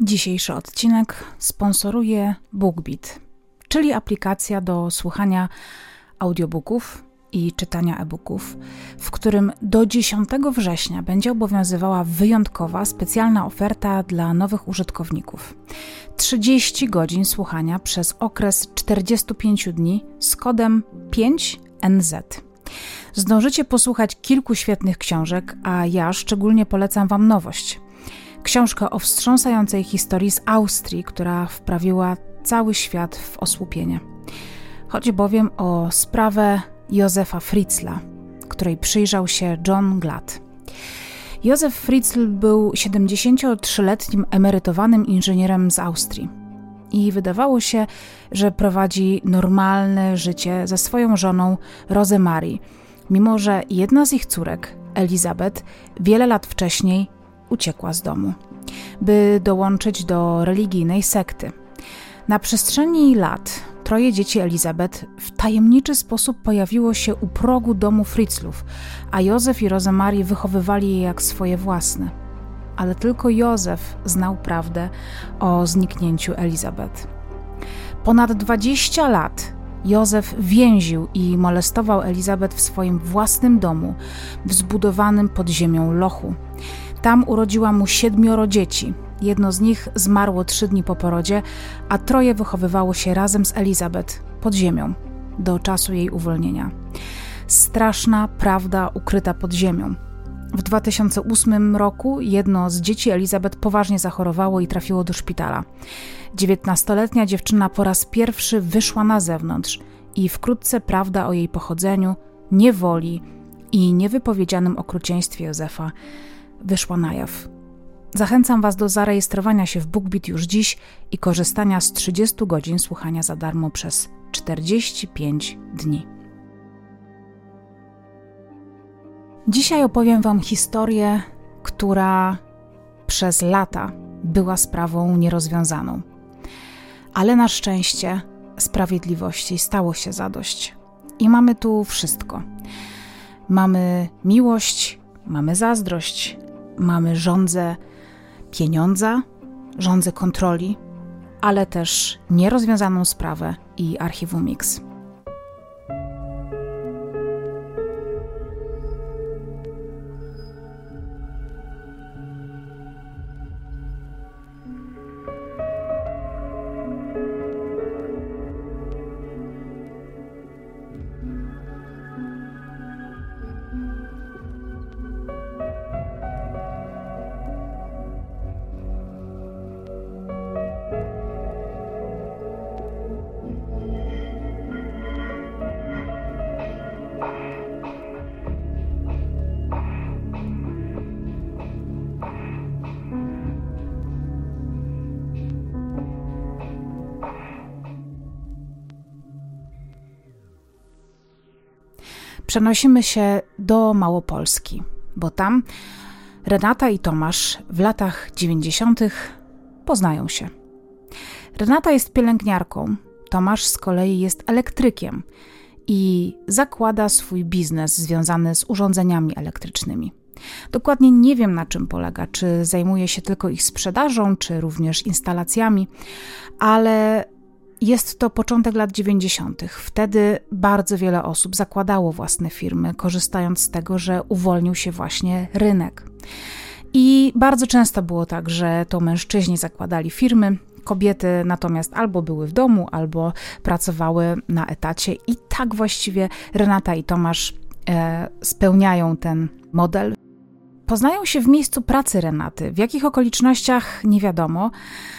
Dzisiejszy odcinek sponsoruje BookBeat, czyli aplikacja do słuchania audiobooków i czytania e-booków, w którym do 10 września będzie obowiązywała wyjątkowa, specjalna oferta dla nowych użytkowników. 30 godzin słuchania przez okres 45 dni z kodem 5NZ. Zdążycie posłuchać kilku świetnych książek, a ja szczególnie polecam Wam nowość. Książkę o wstrząsającej historii z Austrii, która wprawiła cały świat w osłupienie. Chodzi bowiem o sprawę Józefa Fritzla, której przyjrzał się John Glatt. Józef Fritzl był 73-letnim emerytowanym inżynierem z Austrii i wydawało się, że prowadzi normalne życie ze swoją żoną Rosemarie, mimo że jedna z ich córek, Elizabeth, wiele lat wcześniej uciekła z domu, by dołączyć do religijnej sekty. Na przestrzeni lat troje dzieci Elizabeth w tajemniczy sposób pojawiło się u progu domu Fritzlów, a Józef i Rosemarie wychowywali je jak swoje własne. Ale tylko Józef znał prawdę o zniknięciu Elizabeth. Ponad 20 lat Józef więził i molestował Elizabeth w swoim własnym domu, w zbudowanym pod ziemią lochu. Tam urodziła mu siedmioro dzieci. Jedno z nich zmarło trzy dni po porodzie, a troje wychowywało się razem z Elizabeth pod ziemią do czasu jej uwolnienia. Straszna prawda ukryta pod ziemią. W 2008 roku jedno z dzieci Elizabeth poważnie zachorowało i trafiło do szpitala. Dziewiętnastoletnia dziewczyna po raz pierwszy wyszła na zewnątrz i wkrótce prawda o jej pochodzeniu, niewoli i niewypowiedzianym okrucieństwie Józefa wyszła na jaw. Zachęcam Was do zarejestrowania się w BookBeat już dziś i korzystania z 30 godzin słuchania za darmo przez 45 dni. Dzisiaj opowiem Wam historię, która przez lata była sprawą nierozwiązaną. Ale na szczęście sprawiedliwości stało się zadość. I mamy tu wszystko. Mamy miłość, mamy zazdrość, mamy rządzę pieniądza, rządzę kontroli, ale też nierozwiązaną sprawę i archiwum Mix. Przenosimy się do Małopolski, bo tam Renata i Tomasz w latach 90. poznają się. Renata jest pielęgniarką, Tomasz z kolei jest elektrykiem i zakłada swój biznes związany z urządzeniami elektrycznymi. Dokładnie nie wiem na czym polega, czy zajmuje się tylko ich sprzedażą, czy również instalacjami, ale jest to początek lat 90. Wtedy bardzo wiele osób zakładało własne firmy, korzystając z tego, że uwolnił się właśnie rynek. I bardzo często było tak, że to mężczyźni zakładali firmy, kobiety natomiast albo były w domu, albo pracowały na etacie. I tak właściwie Renata i Tomasz e, spełniają ten model. Poznają się w miejscu pracy Renaty. W jakich okolicznościach nie wiadomo.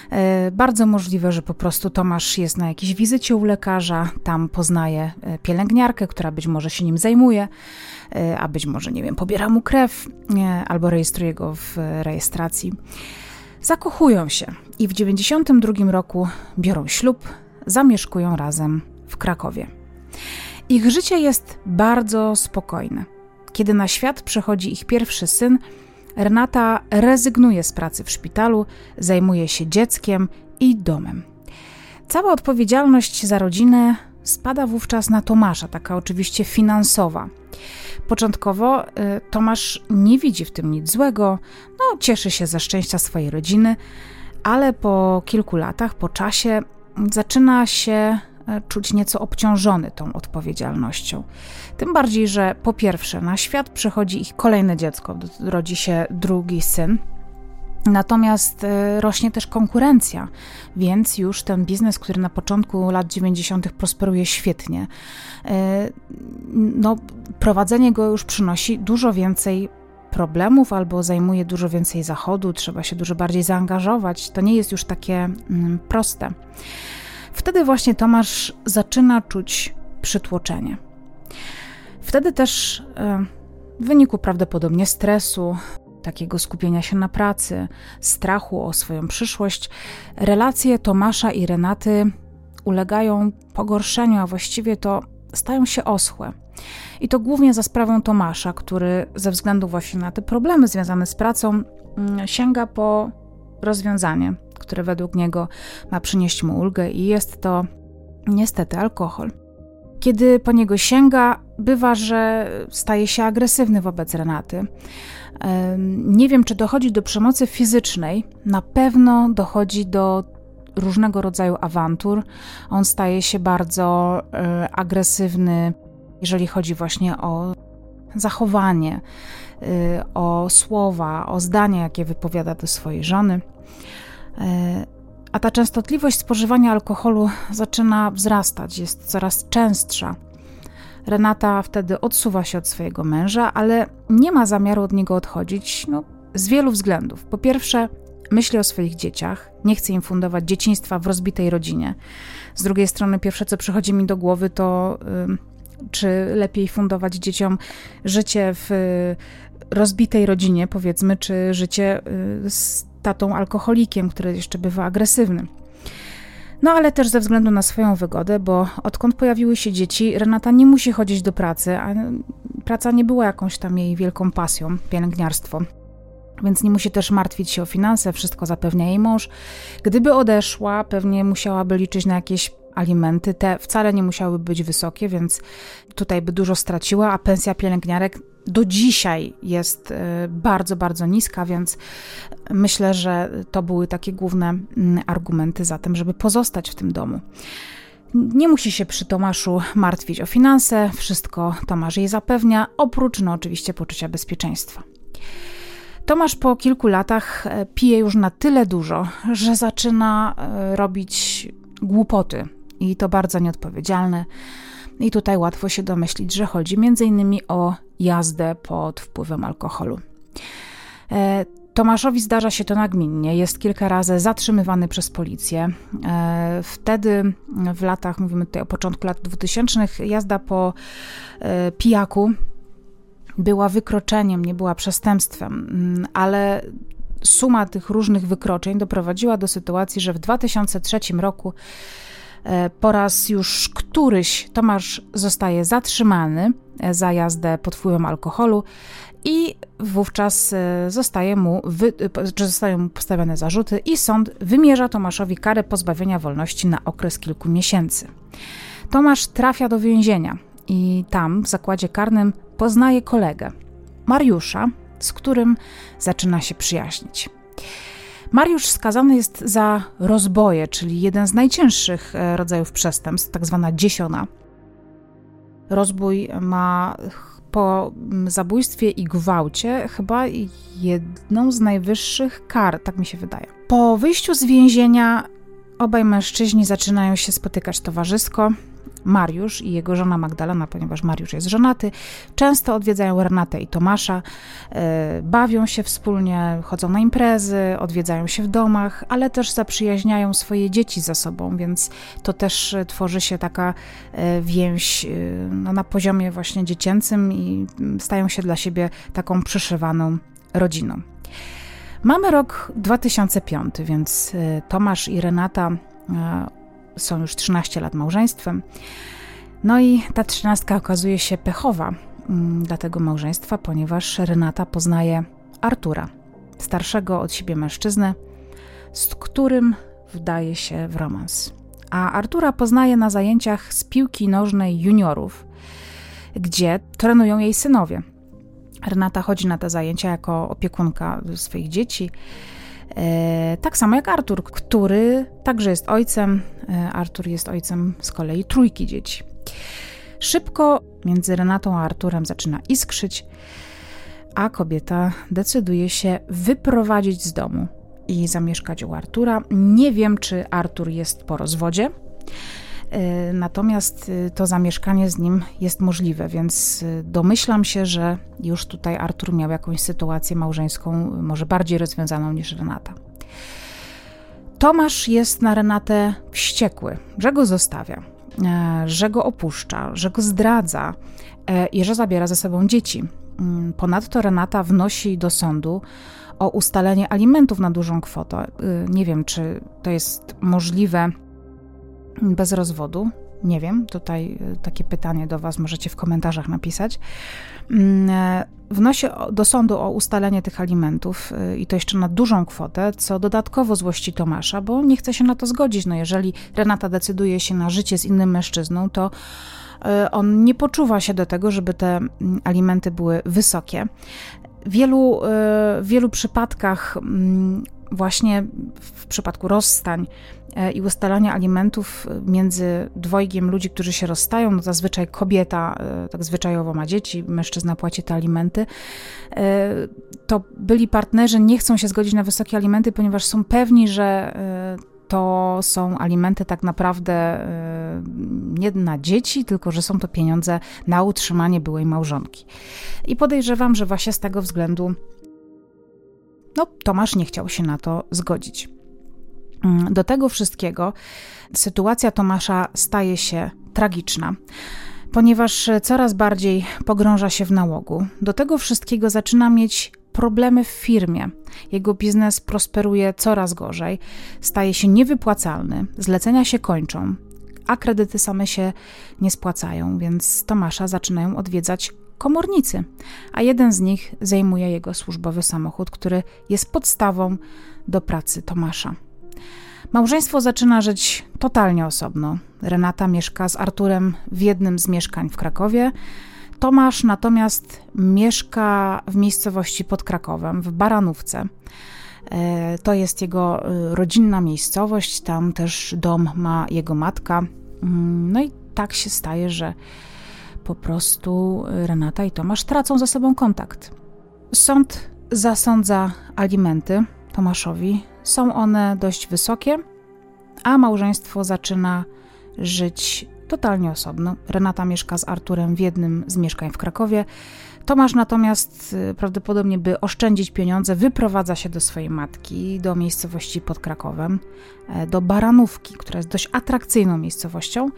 E, bardzo możliwe, że po prostu Tomasz jest na jakiejś wizycie u lekarza, tam poznaje e, pielęgniarkę, która być może się nim zajmuje, e, a być może, nie wiem, pobiera mu krew albo rejestruje go w rejestracji. Zakochują się i w 92 roku biorą ślub, zamieszkują razem w Krakowie. Ich życie jest bardzo spokojne. Kiedy na świat przychodzi ich pierwszy syn, Renata rezygnuje z pracy w szpitalu, zajmuje się dzieckiem i domem. Cała odpowiedzialność za rodzinę spada wówczas na Tomasza, taka oczywiście finansowa. Początkowo y, Tomasz nie widzi w tym nic złego, no, cieszy się ze szczęścia swojej rodziny, ale po kilku latach, po czasie, zaczyna się czuć nieco obciążony tą odpowiedzialnością. Tym bardziej, że po pierwsze, na świat przychodzi ich kolejne dziecko, rodzi się drugi syn. Natomiast e, rośnie też konkurencja, więc już ten biznes, który na początku lat 90. prosperuje świetnie, e, no, prowadzenie go już przynosi dużo więcej problemów albo zajmuje dużo więcej zachodu, trzeba się dużo bardziej zaangażować. To nie jest już takie mm, proste. Wtedy właśnie Tomasz zaczyna czuć przytłoczenie. Wtedy też e, w wyniku prawdopodobnie stresu, takiego skupienia się na pracy, strachu o swoją przyszłość, relacje Tomasza i Renaty ulegają pogorszeniu, a właściwie to stają się oschłe. I to głównie za sprawą Tomasza, który ze względu właśnie na te problemy związane z pracą mm, sięga po rozwiązanie, które według niego ma przynieść mu ulgę, i jest to niestety alkohol. Kiedy po niego sięga, bywa, że staje się agresywny wobec Renaty. Nie wiem, czy dochodzi do przemocy fizycznej, na pewno dochodzi do różnego rodzaju awantur. On staje się bardzo e, agresywny, jeżeli chodzi właśnie o zachowanie, e, o słowa, o zdania, jakie wypowiada do swojej żony. E, a ta częstotliwość spożywania alkoholu zaczyna wzrastać, jest coraz częstsza. Renata wtedy odsuwa się od swojego męża, ale nie ma zamiaru od niego odchodzić no, z wielu względów. Po pierwsze, myśli o swoich dzieciach, nie chce im fundować dzieciństwa w rozbitej rodzinie. Z drugiej strony, pierwsze co przychodzi mi do głowy, to czy lepiej fundować dzieciom życie w rozbitej rodzinie, powiedzmy, czy życie y, z tatą alkoholikiem, który jeszcze bywa agresywny. No ale też ze względu na swoją wygodę, bo odkąd pojawiły się dzieci, Renata nie musi chodzić do pracy, a praca nie była jakąś tam jej wielką pasją, pielęgniarstwo. Więc nie musi też martwić się o finanse, wszystko zapewnia jej mąż. Gdyby odeszła, pewnie musiałaby liczyć na jakieś alimenty. Te wcale nie musiały być wysokie, więc tutaj by dużo straciła, a pensja pielęgniarek do dzisiaj jest e, bardzo, bardzo niska, więc myślę, że to były takie główne mm, argumenty za tym, żeby pozostać w tym domu. Nie musi się przy Tomaszu martwić o finanse, wszystko Tomasz jej zapewnia, oprócz no oczywiście poczucia bezpieczeństwa. Tomasz po kilku latach e, pije już na tyle dużo, że zaczyna e, robić głupoty i to bardzo nieodpowiedzialne. I tutaj łatwo się domyślić, że chodzi m.in. o jazdę pod wpływem alkoholu. E, Tomaszowi zdarza się to nagminnie, jest kilka razy zatrzymywany przez policję. E, wtedy, w latach, mówimy tutaj o początku lat 2000, jazda po e, pijaku była wykroczeniem, nie była przestępstwem, mm, ale suma tych różnych wykroczeń doprowadziła do sytuacji, że w 2003 roku po raz już któryś Tomasz zostaje zatrzymany e, za jazdę pod wpływem alkoholu i wówczas e, zostaje mu, wy, zostają mu postawione zarzuty i sąd wymierza Tomaszowi karę pozbawienia wolności na okres kilku miesięcy. Tomasz trafia do więzienia i tam w zakładzie karnym poznaje kolegę, Mariusza, z którym zaczyna się przyjaźnić. Mariusz skazany jest za rozboje, czyli jeden z najcięższych e, rodzajów przestępstw, tak zwana dziesiona. Rozbój ma po zabójstwie i gwałcie chyba jedną z najwyższych kar, tak mi się wydaje. Po wyjściu z więzienia obaj mężczyźni zaczynają się spotykać towarzysko. Mariusz i jego żona Magdalena, ponieważ Mariusz jest żonaty, często odwiedzają Renatę i Tomasza, e, bawią się wspólnie, chodzą na imprezy, odwiedzają się w domach, ale też zaprzyjaźniają swoje dzieci ze sobą, więc to też tworzy się taka e, więź e, no, na poziomie właśnie dziecięcym i stają się dla siebie taką przyszywaną rodziną. Mamy rok 2005, więc Tomasz i Renata są już 13 lat małżeństwem. No i ta trzynastka okazuje się pechowa mm, dla tego małżeństwa, ponieważ Renata poznaje Artura, starszego od siebie mężczyznę, z którym wdaje się w romans. A Artura poznaje na zajęciach z piłki nożnej juniorów, gdzie trenują jej synowie. Renata chodzi na te zajęcia jako opiekunka swoich dzieci. Tak samo jak Artur, który także jest ojcem. Artur jest ojcem z kolei trójki dzieci. Szybko między Renatą a Arturem zaczyna iskrzyć, a kobieta decyduje się wyprowadzić z domu i zamieszkać u Artura. Nie wiem, czy Artur jest po rozwodzie. E, natomiast e, to zamieszkanie z nim jest możliwe, więc e, domyślam się, że już tutaj Artur miał jakąś sytuację małżeńską, może bardziej rozwiązaną niż Renata. Tomasz jest na Renatę wściekły, że go zostawia, że go opuszcza, że go zdradza i że zabiera ze sobą dzieci. Mm, ponadto Renata wnosi do sądu o ustalenie alimentów na dużą kwotę. Nie wiem, czy to jest możliwe bez rozwodu? Nie wiem, tutaj e, takie pytanie do Was możecie w komentarzach napisać. Mm, e, wnosi do sądu o ustalenie tych alimentów e, i to jeszcze na dużą kwotę, co dodatkowo złości Tomasza, bo nie chce się na to zgodzić. No jeżeli Renata decyduje się na życie z innym mężczyzną, to on nie poczuwa się do tego, żeby te mm, alimenty były wysokie. Wielu, w wielu przypadkach mm, właśnie w przypadku rozstań e, i ustalania alimentów między dwojgiem ludzi, którzy się rozstają, no zazwyczaj kobieta e, tak zwyczajowo ma dzieci, mężczyzna płaci te alimenty, e, to byli partnerzy nie chcą się zgodzić na wysokie alimenty, ponieważ są pewni, że to są alimenty tak naprawdę nie na dzieci, tylko że są to pieniądze na utrzymanie byłej małżonki. I podejrzewam, że właśnie z tego względu no, Tomasz nie chciał się na to zgodzić. Mm, do tego wszystkiego sytuacja Tomasza staje się tragiczna, ponieważ coraz bardziej pogrąża się w nałogu. Do tego wszystkiego zaczyna mieć problemy w firmie. Jego biznes prosperuje coraz gorzej, staje się niewypłacalny, zlecenia się kończą, a kredyty same się nie spłacają, więc Tomasza zaczynają odwiedzać komornicy, a jeden z nich zajmuje jego służbowy samochód, który jest podstawą do pracy Tomasza. Małżeństwo zaczyna żyć totalnie osobno. Renata mieszka z Arturem w jednym z mieszkań w Krakowie. Tomasz natomiast mieszka w miejscowości pod Krakowem, w Baranówce. E, to jest jego e, rodzinna miejscowość, tam też dom ma jego matka. Mm, no i tak się staje, że po prostu Renata i Tomasz tracą ze sobą kontakt. Sąd zasądza alimenty Tomaszowi. Są one dość wysokie, a małżeństwo zaczyna żyć totalnie osobno. Renata mieszka z Arturem w jednym z mieszkań w Krakowie. Tomasz natomiast y, prawdopodobnie, by oszczędzić pieniądze, wyprowadza się do swojej matki, do miejscowości pod Krakowem, e, do Baranówki, która jest dość atrakcyjną miejscowością.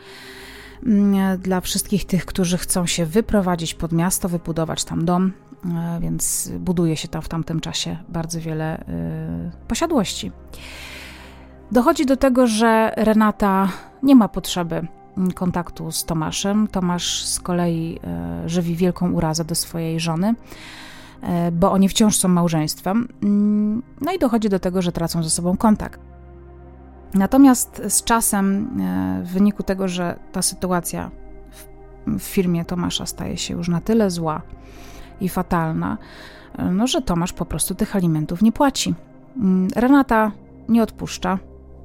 Mm, dla wszystkich tych, którzy chcą się wyprowadzić pod miasto, wybudować tam dom, e, więc buduje się tam w tamtym czasie bardzo wiele e, posiadłości. Dochodzi do tego, że Renata nie ma potrzeby mm, kontaktu z Tomaszem. Tomasz z kolei e, żywi wielką urazę do swojej żony, bo oni wciąż są małżeństwem. Mm, no i dochodzi do tego, że tracą ze sobą kontakt. Natomiast z czasem, e, w wyniku tego, że ta sytuacja w, firmie Tomasza staje się już na tyle zła i fatalna, e, no, że Tomasz po prostu tych alimentów nie płaci. Mm, Renata nie odpuszcza,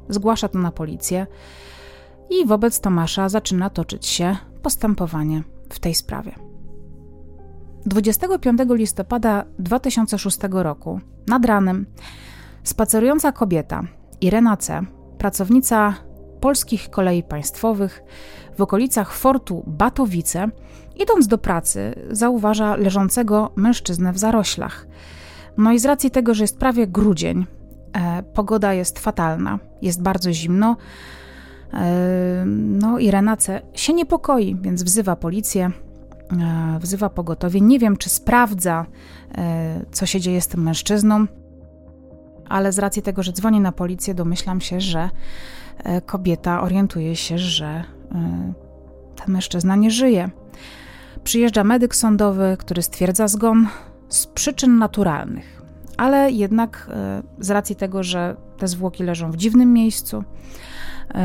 zgłasza to na policję i wobec Tomasza zaczyna toczyć się postępowanie w tej sprawie. 25 listopada 2006 roku, nad ranem, spacerująca kobieta Irena C pracownica polskich kolei państwowych w okolicach fortu Batowice, idąc do pracy, zauważa leżącego mężczyznę w zaroślach. No i z racji tego, że jest prawie grudzień, e, pogoda jest fatalna, jest bardzo zimno. E, no i Renace się niepokoi, więc wzywa policję, e, wzywa pogotowie. Nie wiem, czy sprawdza, e, co się dzieje z tym mężczyzną ale z racji tego, że dzwoni na policję, domyślam się, że e, kobieta orientuje się, że e, ten mężczyzna nie żyje. Przyjeżdża medyk sądowy, który stwierdza zgon z przyczyn naturalnych, ale jednak e, z racji tego, że te zwłoki leżą w dziwnym miejscu,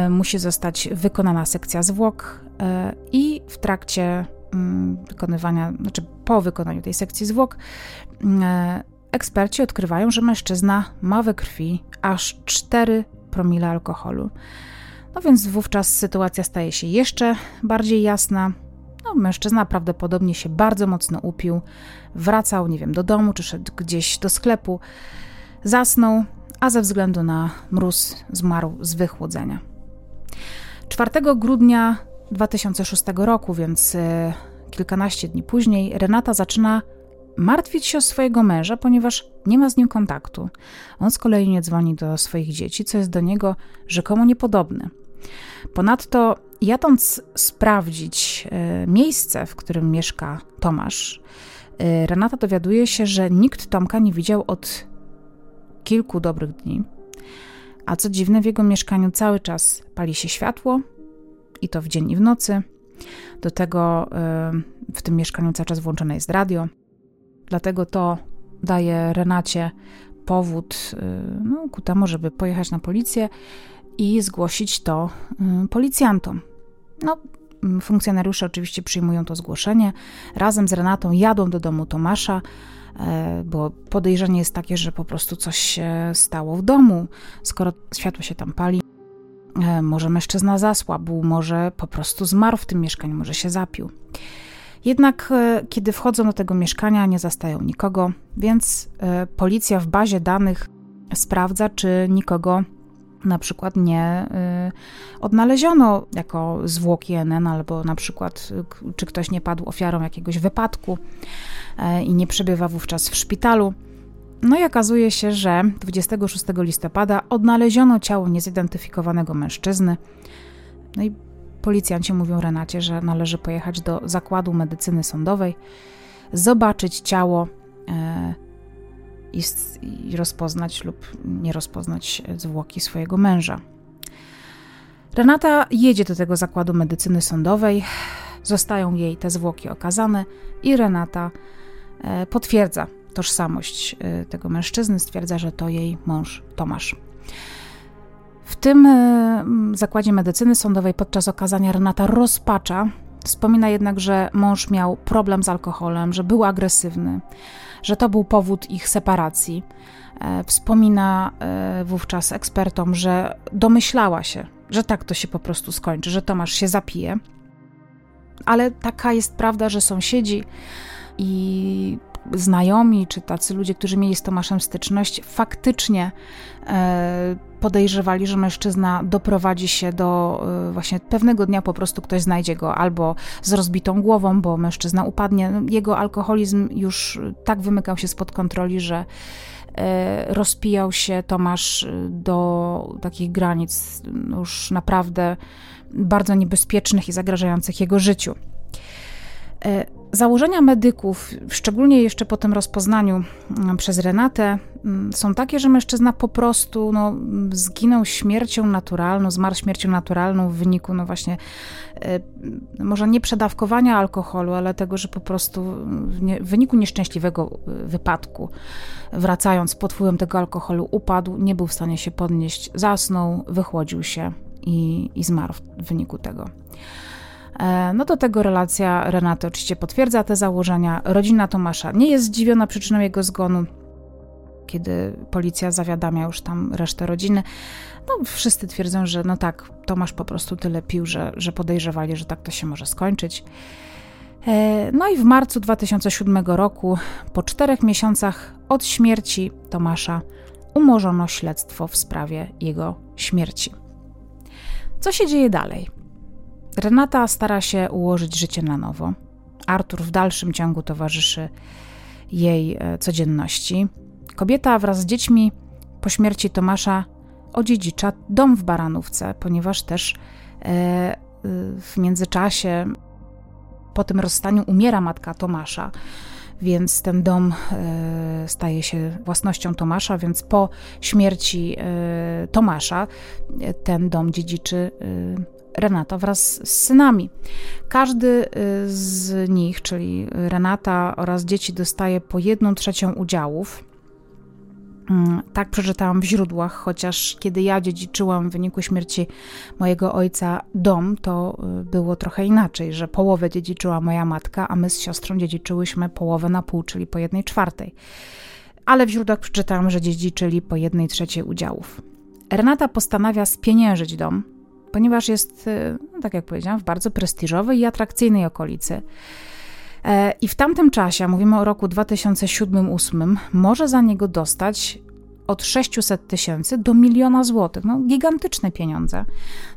musi zostać wykonana sekcja zwłok i w trakcie mm, wykonywania, znaczy po wykonaniu tej sekcji zwłok, eksperci odkrywają, że mężczyzna ma we krwi aż 4 promile alkoholu. No więc wówczas sytuacja staje się jeszcze bardziej jasna. No, mężczyzna prawdopodobnie się bardzo mocno upił, wracał, nie wiem, do domu czy szedł gdzieś do sklepu, zasnął, a ze względu na mróz zmarł z wychłodzenia. 4 grudnia 2006 roku, więc e, kilkanaście dni później, Renata zaczyna martwić się o swojego męża, ponieważ nie ma z nim kontaktu. On z kolei nie dzwoni do swoich dzieci, co jest do niego rzekomo niepodobne. Ponadto, jadąc sprawdzić e, miejsce, w którym mieszka Tomasz, e, Renata dowiaduje się, że nikt Tomka nie widział od kilku dobrych dni. A co dziwne, w jego mieszkaniu cały czas pali się światło, i to w dzień i w nocy. Do tego y, w tym mieszkaniu cały czas włączone jest radio. Dlatego to daje Renacie powód y, no, ku temu, żeby pojechać na policję i zgłosić to y, policjantom. No, mm, funkcjonariusze oczywiście przyjmują to zgłoszenie. Razem z Renatą jadą do domu Tomasza, bo podejrzenie jest takie, że po prostu coś się stało w domu, skoro światło się tam pali. E, może mężczyzna zasłabł, może po prostu zmarł w tym mieszkaniu, może się zapił. Jednak e, kiedy wchodzą do tego mieszkania, nie zastają nikogo, więc e, policja w bazie danych sprawdza, czy nikogo na przykład nie odnaleziono jako zwłoki NN, albo na przykład czy ktoś nie padł ofiarą jakiegoś wypadku i nie przebywa wówczas w szpitalu. No i okazuje się, że 26 listopada odnaleziono ciało niezidentyfikowanego mężczyzny. No i policjanci mówią Renacie, że należy pojechać do zakładu medycyny sądowej, zobaczyć ciało e, i, i rozpoznać lub nie rozpoznać zwłoki swojego męża. Renata jedzie do tego zakładu medycyny sądowej, zostają jej te zwłoki okazane i Renata e, potwierdza tożsamość y, tego mężczyzny, stwierdza, że to jej mąż Tomasz. W tym y, zakładzie medycyny sądowej podczas okazania Renata rozpacza. Wspomina jednak, że mąż miał problem z alkoholem, że był agresywny, że to był powód ich separacji. E, wspomina e, wówczas ekspertom, że domyślała się, że tak to się po prostu skończy, że Tomasz się zapije. Ale taka jest prawda, że sąsiedzi i znajomi, czy tacy ludzie, którzy mieli z Tomaszem styczność, faktycznie e, podejrzewali, że mężczyzna doprowadzi się do e, właśnie pewnego dnia po prostu ktoś znajdzie go albo z rozbitą głową, bo mężczyzna upadnie. Jego alkoholizm już tak wymykał się spod kontroli, że e, rozpijał się Tomasz do takich granic już naprawdę bardzo niebezpiecznych i zagrażających jego życiu. Założenia medyków, szczególnie jeszcze po tym rozpoznaniu mm, przez Renatę, mm, są takie, że mężczyzna po prostu no, zginął śmiercią naturalną, zmarł śmiercią naturalną w wyniku, no właśnie, e, może nie przedawkowania alkoholu, ale tego, że po prostu w, wyniku nieszczęśliwego e, wypadku, wracając pod wpływem tego alkoholu, upadł, nie był w stanie się podnieść, zasnął, wychłodził się i, i zmarł w wyniku tego. E, no do tego relacja Renaty oczywiście potwierdza te założenia. Rodzina Tomasza nie jest zdziwiona przyczyną jego zgonu. Kiedy policja zawiadamia już tam resztę rodziny, no wszyscy twierdzą, że no tak, Tomasz po prostu tyle pił, że, że podejrzewali, że tak to się może skończyć. E, no i w marcu 2007 roku, po czterech miesiącach od śmierci Tomasza, umorzono śledztwo w sprawie jego śmierci. Co się dzieje dalej? Renata stara się ułożyć życie na nowo. Artur w dalszym ciągu towarzyszy jej e, codzienności. Kobieta wraz z dziećmi po śmierci Tomasza odziedzicza dom w Baranówce, ponieważ też e, e, w międzyczasie po tym rozstaniu umiera matka Tomasza, więc ten dom staje się własnością Tomasza, więc po śmierci Tomasza ten dom dziedziczy Renata wraz z synami. Każdy y, z nich, czyli Renata oraz dzieci, dostaje po jedną trzecią udziałów. Mm, tak przeczytałam w źródłach, chociaż kiedy ja dziedziczyłam w wyniku śmierci mojego ojca dom, to y, było trochę inaczej, że połowę dziedziczyła moja matka, a my z siostrą dziedziczyłyśmy połowę na pół, czyli po jednej czwartej. ale w źródłach przeczytałam, że dziedziczyli po jednej trzeciej udziałów. Renata postanawia spieniężyć dom, ponieważ jest, e, no tak jak powiedziałam, w bardzo prestiżowej i atrakcyjnej okolicy. E, I w tamtym czasie, mówimy o roku 2007-2008, może za niego dostać od 600 tysięcy do miliona złotych. No, gigantyczne pieniądze.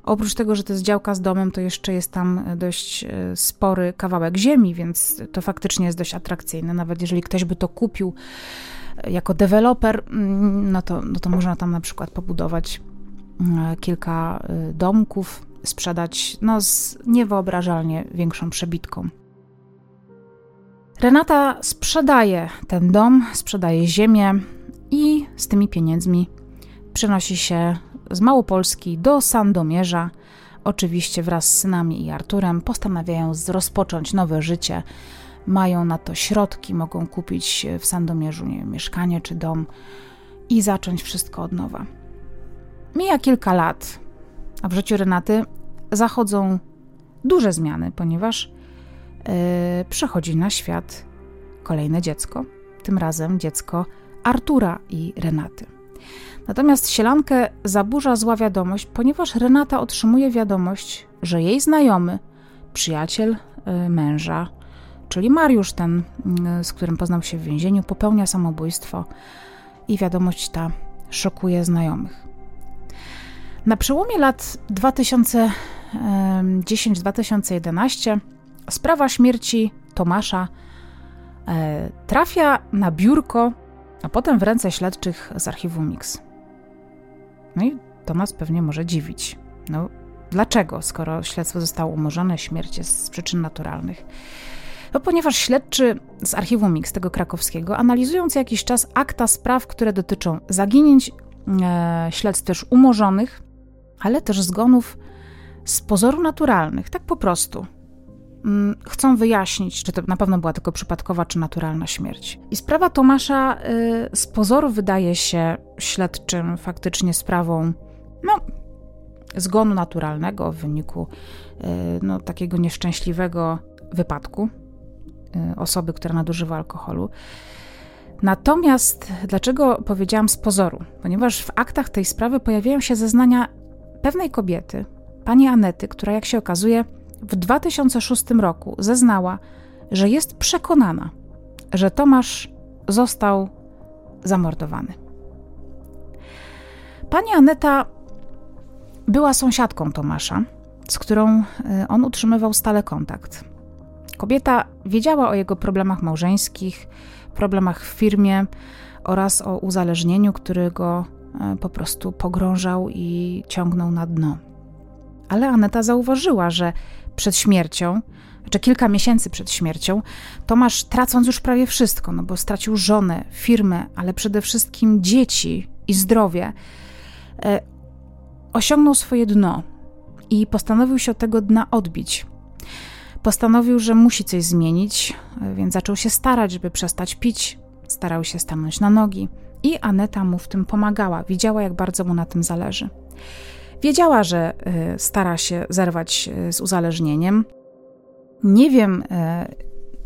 Oprócz tego, że to jest działka z domem, to jeszcze jest tam dość e, spory kawałek ziemi, więc to faktycznie jest dość atrakcyjne. Nawet jeżeli ktoś by to kupił jako deweloper, mm, no to, no to można tam na przykład pobudować kilka e, domków, sprzedać no, z niewyobrażalnie większą przebitką. Renata sprzedaje ten dom, sprzedaje ziemię, i z tymi pieniędzmi przenosi się z Małopolski do Sandomierza. Oczywiście wraz z synami i Arturem postanawiają rozpocząć nowe życie. Mają na to środki, mogą kupić w Sandomierzu wiem, mieszkanie czy dom i zacząć wszystko od nowa. Mija kilka lat, a w życiu Renaty zachodzą duże zmiany, ponieważ yy, przychodzi na świat kolejne dziecko. Tym razem dziecko Artura i Renaty. Natomiast sielankę zaburza zła wiadomość, ponieważ Renata otrzymuje wiadomość, że jej znajomy, przyjaciel y, męża, czyli Mariusz, ten, y, z którym poznał się w więzieniu, popełnia samobójstwo i wiadomość ta szokuje znajomych. Na przełomie lat 2010-2011 sprawa śmierci Tomasza e, trafia na biurko a potem w ręce śledczych z archiwum Mix. No i to nas pewnie może dziwić. No, dlaczego, skoro śledztwo zostało umorzone, śmierć jest z przyczyn naturalnych? No, ponieważ śledczy z archiwum Mix, tego krakowskiego, analizują co jakiś czas akta spraw, które dotyczą zaginięć, e, śledztw też umorzonych, ale też zgonów z pozoru naturalnych, tak po prostu. Mm, chcą wyjaśnić, czy to na pewno była tylko przypadkowa, czy naturalna śmierć. I sprawa Tomasza y, z pozoru wydaje się śledczym faktycznie sprawą, no, zgonu naturalnego w wyniku y, no, takiego nieszczęśliwego wypadku y, osoby, która nadużywa alkoholu. Natomiast dlaczego powiedziałam z pozoru? Ponieważ w aktach tej sprawy pojawiają się zeznania pewnej kobiety, pani Anety, która jak się okazuje w 2006 roku zeznała, że jest przekonana, że Tomasz został zamordowany. Pani Aneta była sąsiadką Tomasza, z którą e, on utrzymywał stale kontakt. Kobieta wiedziała o jego problemach małżeńskich, problemach w firmie oraz o uzależnieniu, który go e, po prostu pogrążał i ciągnął na dno. Ale Aneta zauważyła, że przed śmiercią, czy kilka miesięcy przed śmiercią, Tomasz, tracąc już prawie wszystko, no bo stracił żonę, firmę, ale przede wszystkim dzieci i zdrowie, e, osiągnął swoje dno i postanowił się od tego dna odbić. Postanowił, że musi coś zmienić, e, więc zaczął się starać, żeby przestać pić, starał się stanąć na nogi i Aneta mu w tym pomagała, widziała, jak bardzo mu na tym zależy. Wiedziała, że e, stara się zerwać e, z uzależnieniem. Nie wiem, e,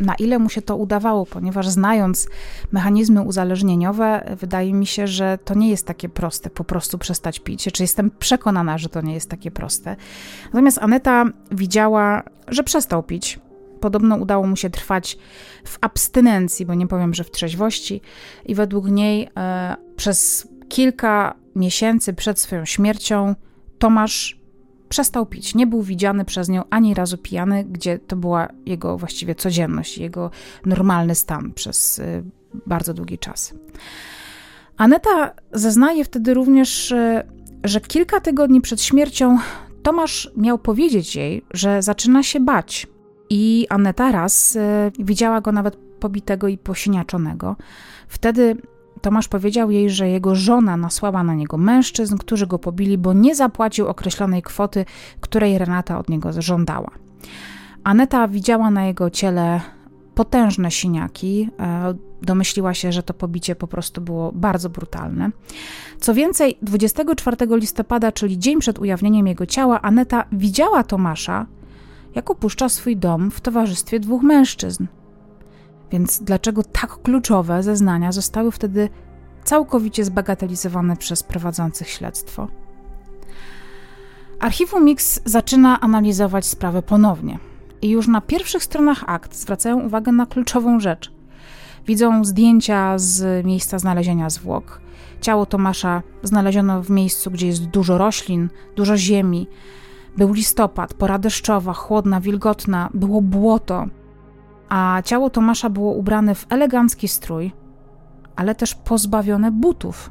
na ile mu się to udawało, ponieważ znając mechanizmy uzależnieniowe, wydaje mi się, że to nie jest takie proste po prostu przestać pić. Czy jestem przekonana, że to nie jest takie proste. Natomiast Aneta widziała, że przestał pić. Podobno udało mu się trwać w abstynencji, bo nie powiem, że w trzeźwości, i według niej e, przez kilka miesięcy przed swoją śmiercią Tomasz przestał pić. Nie był widziany przez nią ani razu pijany, gdzie to była jego właściwie codzienność, jego normalny stan przez y, bardzo długi czas. Aneta zeznaje wtedy również, y, że kilka tygodni przed śmiercią Tomasz miał powiedzieć jej, że zaczyna się bać. I Aneta raz y, widziała go nawet pobitego i posiniaczonego. Wtedy Tomasz powiedział jej, że jego żona nasłała na niego mężczyzn, którzy go pobili, bo nie zapłacił określonej kwoty, której Renata od niego żądała. Aneta widziała na jego ciele potężne siniaki. E, domyśliła się, że to pobicie po prostu było bardzo brutalne. Co więcej, 24 listopada, czyli dzień przed ujawnieniem jego ciała, Aneta widziała Tomasza, jak opuszcza swój dom w towarzystwie dwóch mężczyzn. Więc dlaczego tak kluczowe zeznania zostały wtedy całkowicie zbagatelizowane przez prowadzących śledztwo? Archiwum Mix zaczyna analizować sprawę ponownie. I już na pierwszych stronach akt zwracają uwagę na kluczową rzecz. Widzą zdjęcia z miejsca znalezienia zwłok. Ciało Tomasza znaleziono w miejscu, gdzie jest dużo roślin, dużo ziemi. Był listopad, pora deszczowa, chłodna, wilgotna, było błoto, a ciało Tomasza było ubrane w elegancki strój, ale też pozbawione butów.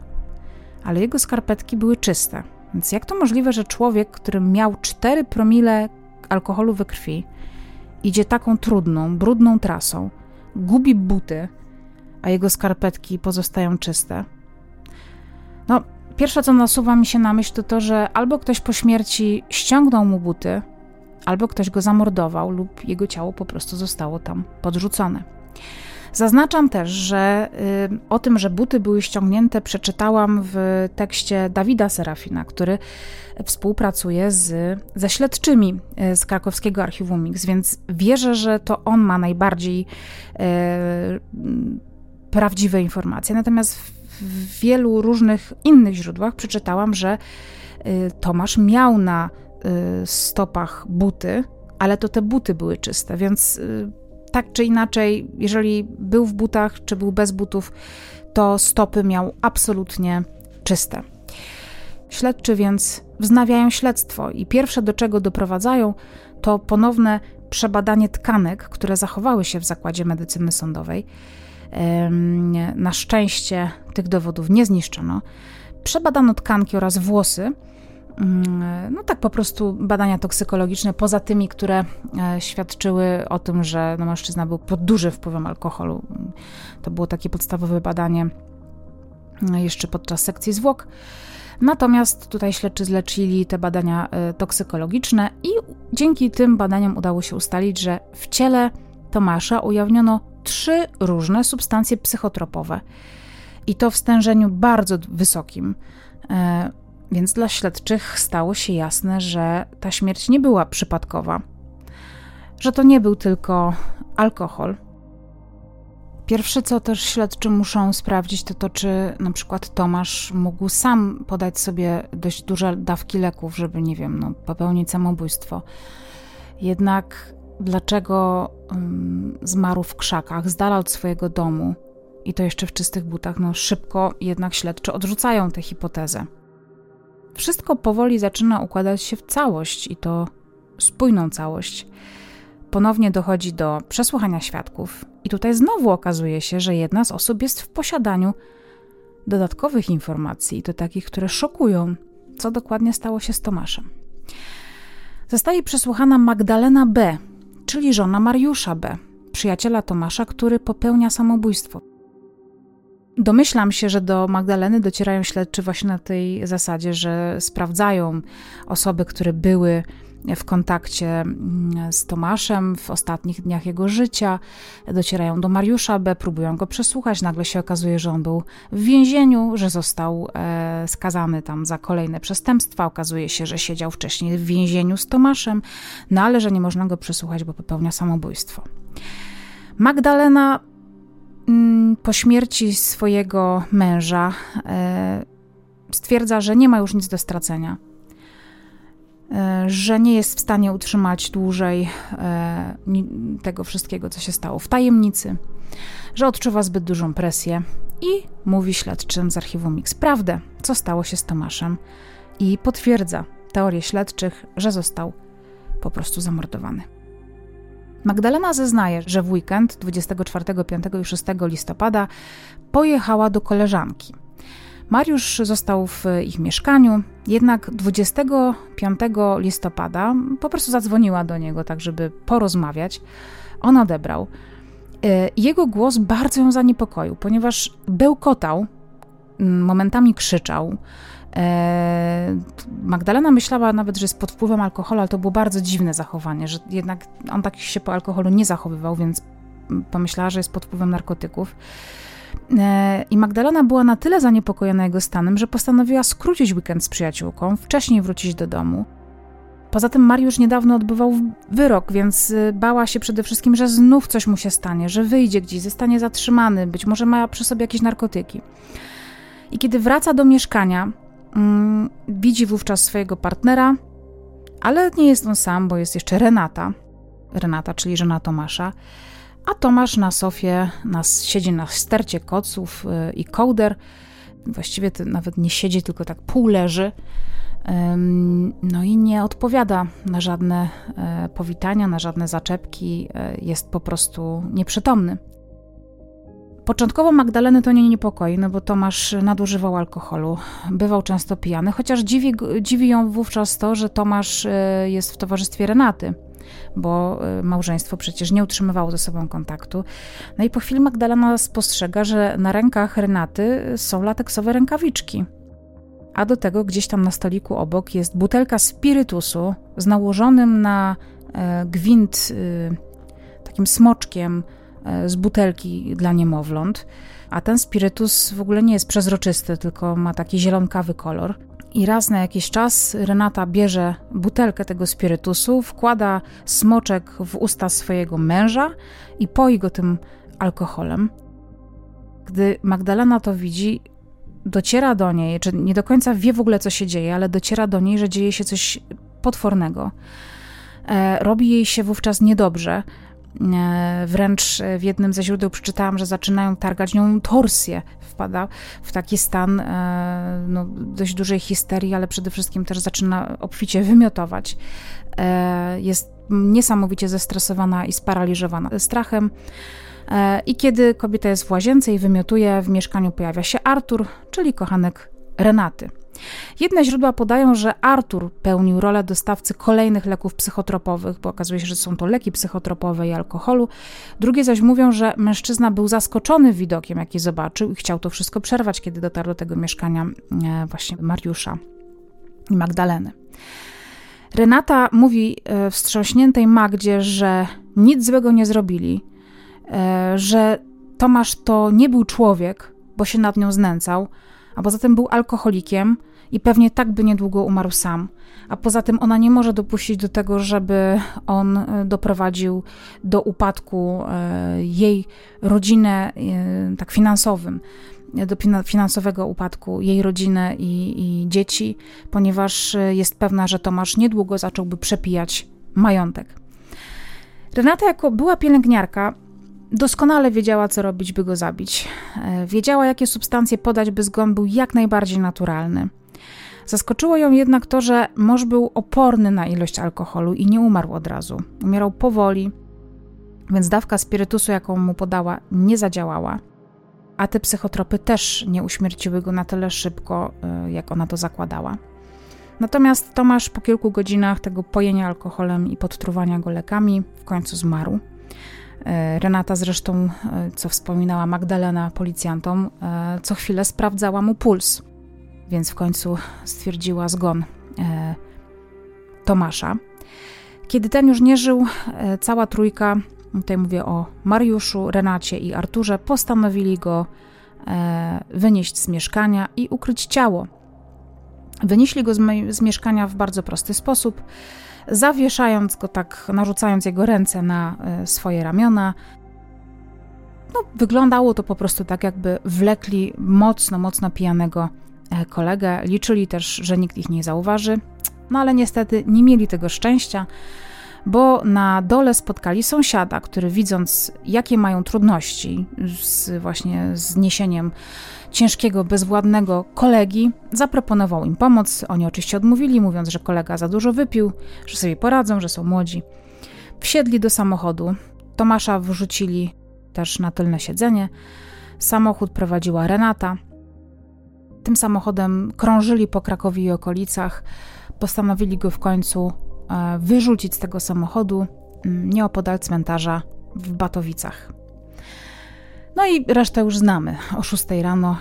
Ale jego skarpetki były czyste. Więc jak to możliwe, że człowiek, który miał 4 promile alkoholu we krwi, idzie taką trudną, brudną trasą, gubi buty, a jego skarpetki pozostają czyste? No, pierwsze co nasuwa mi się na myśl to to, że albo ktoś po śmierci ściągnął mu buty, albo ktoś go zamordował, lub jego ciało po prostu zostało tam podrzucone. Zaznaczam też, że y, o tym, że buty były ściągnięte, przeczytałam w tekście Dawida Serafina, który współpracuje z, ze śledczymi y, z krakowskiego archiwum Mix, więc wierzę, że to on ma najbardziej y, prawdziwe informacje. Natomiast w wielu różnych innych źródłach przeczytałam, że y, Tomasz miał na y, stopach buty, ale to te buty były czyste, więc y, tak czy inaczej, jeżeli był w butach, czy był bez butów, to stopy miał absolutnie czyste. Śledczy więc wznawiają śledztwo i pierwsze do czego doprowadzają, to ponowne przebadanie tkanek, które zachowały się w zakładzie medycyny sądowej. Na szczęście tych dowodów nie zniszczono. Przebadano tkanki oraz włosy Mm, no tak po prostu badania toksykologiczne, poza tymi, które e, świadczyły o tym, że no mężczyzna był pod dużym wpływem alkoholu. To było takie podstawowe badanie mm, jeszcze podczas sekcji zwłok. Natomiast tutaj śledczy zlecili te badania e, toksykologiczne i dzięki tym badaniom udało się ustalić, że w ciele Tomasza ujawniono trzy różne substancje psychotropowe. I to w stężeniu bardzo wysokim. E, więc dla śledczych stało się jasne, że ta śmierć nie była przypadkowa, że to nie był tylko alkohol. Pierwsze, co też śledczy muszą sprawdzić, to to, czy na przykład Tomasz mógł sam podać sobie dość duże dawki leków, żeby, nie wiem, no, popełnić samobójstwo. Jednak dlaczego um, zmarł w krzakach, z dala od swojego domu i to jeszcze w czystych butach? No, szybko jednak śledczy odrzucają tę hipotezę. Wszystko powoli zaczyna układać się w całość i to spójną całość. Ponownie dochodzi do przesłuchania świadków, i tutaj znowu okazuje się, że jedna z osób jest w posiadaniu dodatkowych informacji, to takich, które szokują, co dokładnie stało się z Tomaszem. Zostaje przesłuchana Magdalena B., czyli żona Mariusza B., przyjaciela Tomasza, który popełnia samobójstwo. Domyślam się, że do Magdaleny docierają śledczy właśnie na tej zasadzie, że sprawdzają osoby, które były w kontakcie mm, z Tomaszem w ostatnich dniach jego życia, docierają do Mariusza B, próbują go przesłuchać. Nagle się okazuje, że on był w więzieniu, że został e, skazany tam za kolejne przestępstwa. Okazuje się, że siedział wcześniej w więzieniu z Tomaszem, no ale że nie można go przesłuchać, bo popełnia samobójstwo. Magdalena Mm, po śmierci swojego męża e, stwierdza, że nie ma już nic do stracenia, że nie jest w stanie utrzymać dłużej e, tego wszystkiego, co się stało w tajemnicy, że odczuwa zbyt dużą presję i mówi śledczym z archiwum Mix prawdę, co stało się z Tomaszem i potwierdza teorię śledczych, że został po prostu zamordowany. Magdalena zeznaje, że w weekend 24, 5 i 6 listopada pojechała do koleżanki. Mariusz został w ich mieszkaniu, jednak 25 listopada po prostu zadzwoniła do niego, tak żeby porozmawiać. On odebrał. E, jego głos bardzo ją zaniepokoił, ponieważ bełkotał, momentami krzyczał. E, Magdalena myślała nawet, że jest pod wpływem alkoholu, ale to było bardzo dziwne zachowanie, że jednak on tak się po alkoholu nie zachowywał, więc pomyślała, że jest pod wpływem narkotyków. E, I Magdalena była na tyle zaniepokojona jego stanem, że postanowiła skrócić weekend z przyjaciółką, wcześniej wrócić do domu. Poza tym Mariusz niedawno odbywał wyrok, więc y, bała się przede wszystkim, że znów coś mu się stanie, że wyjdzie gdzieś, zostanie zatrzymany, być może ma przy sobie jakieś narkotyki. I kiedy wraca do mieszkania, mm, widzi wówczas swojego partnera, ale nie jest on sam, bo jest jeszcze Renata. Renata, czyli żona Tomasza. A Tomasz na sofie nas, siedzi na stercie koców y, i kołder. Właściwie nawet nie siedzi, tylko tak pół leży. No i nie odpowiada na żadne e, powitania, na żadne zaczepki, e, jest po prostu nieprzytomny. Początkowo Magdaleny to nie niepokoi, no bo Tomasz nadużywał alkoholu, bywał często pijany, chociaż dziwi, dziwi ją wówczas to, że Tomasz e, jest w towarzystwie Renaty, bo małżeństwo przecież nie utrzymywało ze sobą kontaktu. No i po chwili Magdalena spostrzega, że na rękach Renaty są lateksowe rękawiczki a do tego gdzieś tam na stoliku obok jest butelka spirytusu z nałożonym na e, gwint e, takim smoczkiem e, z butelki dla niemowląt. A ten spirytus w ogóle nie jest przezroczysty, tylko ma taki zielonkawy kolor. I raz na jakiś czas Renata bierze butelkę tego spirytusu, wkłada smoczek w usta swojego męża i poi go tym alkoholem. Gdy Magdalena to widzi, dociera do niej, czy nie do końca wie w ogóle, co się dzieje, ale dociera do niej, że dzieje się coś potwornego. E, robi jej się wówczas niedobrze. E, wręcz w jednym ze źródeł przeczytałam, że zaczynają targać nią torsję. Wpada w taki stan e, no, dość dużej histerii, ale przede wszystkim też zaczyna obficie wymiotować. Jest niesamowicie zestresowana i sparaliżowana strachem. E, I kiedy kobieta jest w łazience i wymiotuje, w mieszkaniu pojawia się Artur, czyli kochanek Renaty. Jedne źródła podają, że Artur pełnił rolę dostawcy kolejnych leków psychotropowych, bo okazuje się, że są to leki psychotropowe i alkoholu. Drugie zaś mówią, że mężczyzna był zaskoczony widokiem, jaki zobaczył i chciał to wszystko przerwać, kiedy dotarł do tego mieszkania e, właśnie Mariusza i Magdaleny. Renata mówi e, wstrząśniętej Magdzie, że nic złego nie zrobili, E, że Tomasz to nie był człowiek, bo się nad nią znęcał, a poza tym był alkoholikiem i pewnie tak by niedługo umarł sam. A poza tym ona nie może dopuścić do tego, żeby on e, doprowadził do upadku e, jej rodzinę tak finansowym, do finansowego upadku jej rodziny i, i dzieci, ponieważ jest pewna, że Tomasz niedługo zacząłby przepijać majątek. Renata, jako była pielęgniarka, Doskonale wiedziała, co robić, by go zabić. E, wiedziała, jakie substancje podać, by zgon był jak najbardziej naturalny. Zaskoczyło ją jednak to, że mąż był oporny na ilość alkoholu i nie umarł od razu. Umierał powoli, więc dawka spirytusu, jaką mu podała, nie zadziałała. A te psychotropy też nie uśmierciły go na tyle szybko, e, jak ona to zakładała. Natomiast Tomasz po kilku godzinach tego pojenia alkoholem i podtruwania go lekami w końcu zmarł. E, Renata zresztą, e, co wspominała Magdalena policjantom, e, co chwilę sprawdzała mu puls, więc w końcu stwierdziła zgon Tomasza. Kiedy ten już nie żył, cała trójka, tutaj mówię o Mariuszu, Renacie i Arturze, postanowili go wynieść z mieszkania i ukryć ciało. Wynieśli go z, z mieszkania w bardzo prosty sposób zawieszając go tak, narzucając jego ręce na e, swoje ramiona. No, wyglądało to po prostu tak, jakby wlekli mocno, mocno pijanego e, kolegę. Liczyli też, że nikt ich nie zauważy, no ale niestety nie mieli tego szczęścia, bo na dole spotkali sąsiada, który widząc, jakie mają trudności z właśnie zniesieniem ciężkiego, bezwładnego kolegi, zaproponował im pomoc. Oni oczywiście odmówili, mówiąc, że kolega za dużo wypił, że sobie poradzą, że są młodzi. Wsiedli do samochodu. Tomasza wrzucili też na tylne siedzenie. Samochód prowadziła Renata. Tym samochodem krążyli po Krakowie i okolicach. Postanowili go w końcu e, wyrzucić z tego samochodu mm, nieopodal cmentarza w Batowicach. No i resztę już znamy. O 6 rano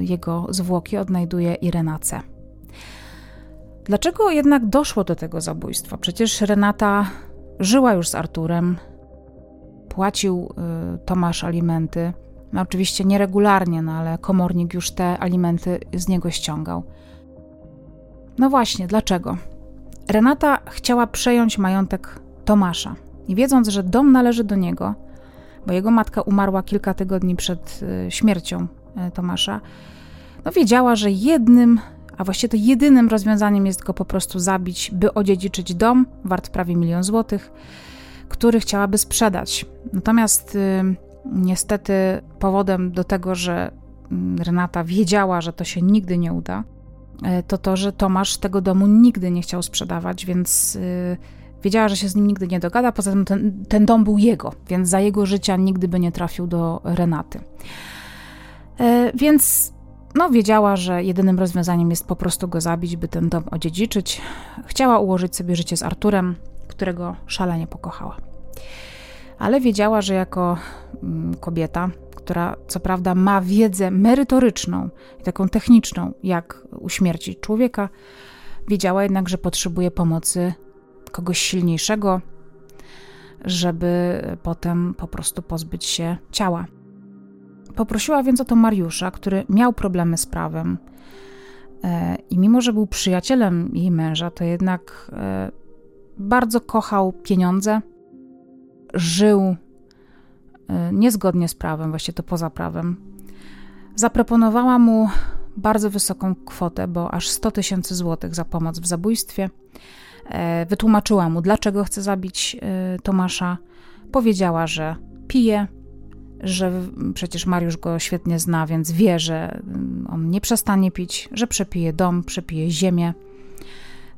y, jego zwłoki odnajduje Irena C. Dlaczego jednak doszło do tego zabójstwa? Przecież Renata żyła już z Arturem, płacił y, Tomasz alimenty. No oczywiście nieregularnie, no ale komornik już te alimenty z niego ściągał. No właśnie, dlaczego? Renata chciała przejąć majątek Tomasza i wiedząc, że dom należy do niego, bo jego matka umarła kilka tygodni przed y, śmiercią y, Tomasza, no wiedziała, że jednym, a właściwie to jedynym rozwiązaniem jest go po prostu zabić, by odziedziczyć dom wart prawie milion złotych, który chciałaby sprzedać. Natomiast y, niestety powodem do tego, że mm, Renata wiedziała, że to się nigdy nie uda, to to, że Tomasz tego domu nigdy nie chciał sprzedawać, więc Wiedziała, że się z nim nigdy nie dogada, poza tym ten, ten dom był jego, więc za jego życia nigdy by nie trafił do Renaty. E, więc no, wiedziała, że jedynym rozwiązaniem jest po prostu go zabić, by ten dom odziedziczyć. Chciała ułożyć sobie życie z Arturem, którego szalenie pokochała. Ale wiedziała, że jako mm, kobieta, która co prawda ma wiedzę merytoryczną i taką techniczną, jak uśmiercić człowieka, wiedziała jednak, że potrzebuje pomocy kogoś silniejszego, żeby potem po prostu pozbyć się ciała. Poprosiła więc o to Mariusza, który miał problemy z prawem. E, I mimo, że był przyjacielem jej męża, to jednak e, bardzo kochał pieniądze, żył e, niezgodnie z prawem, właściwie to poza prawem. Zaproponowała mu bardzo wysoką kwotę, bo aż 100 tysięcy złotych za pomoc w zabójstwie wytłumaczyła mu, dlaczego chce zabić e, Tomasza. Powiedziała, że pije, że przecież Mariusz go świetnie zna, więc wie, że mm, on nie przestanie pić, że przepije dom, przepije ziemię,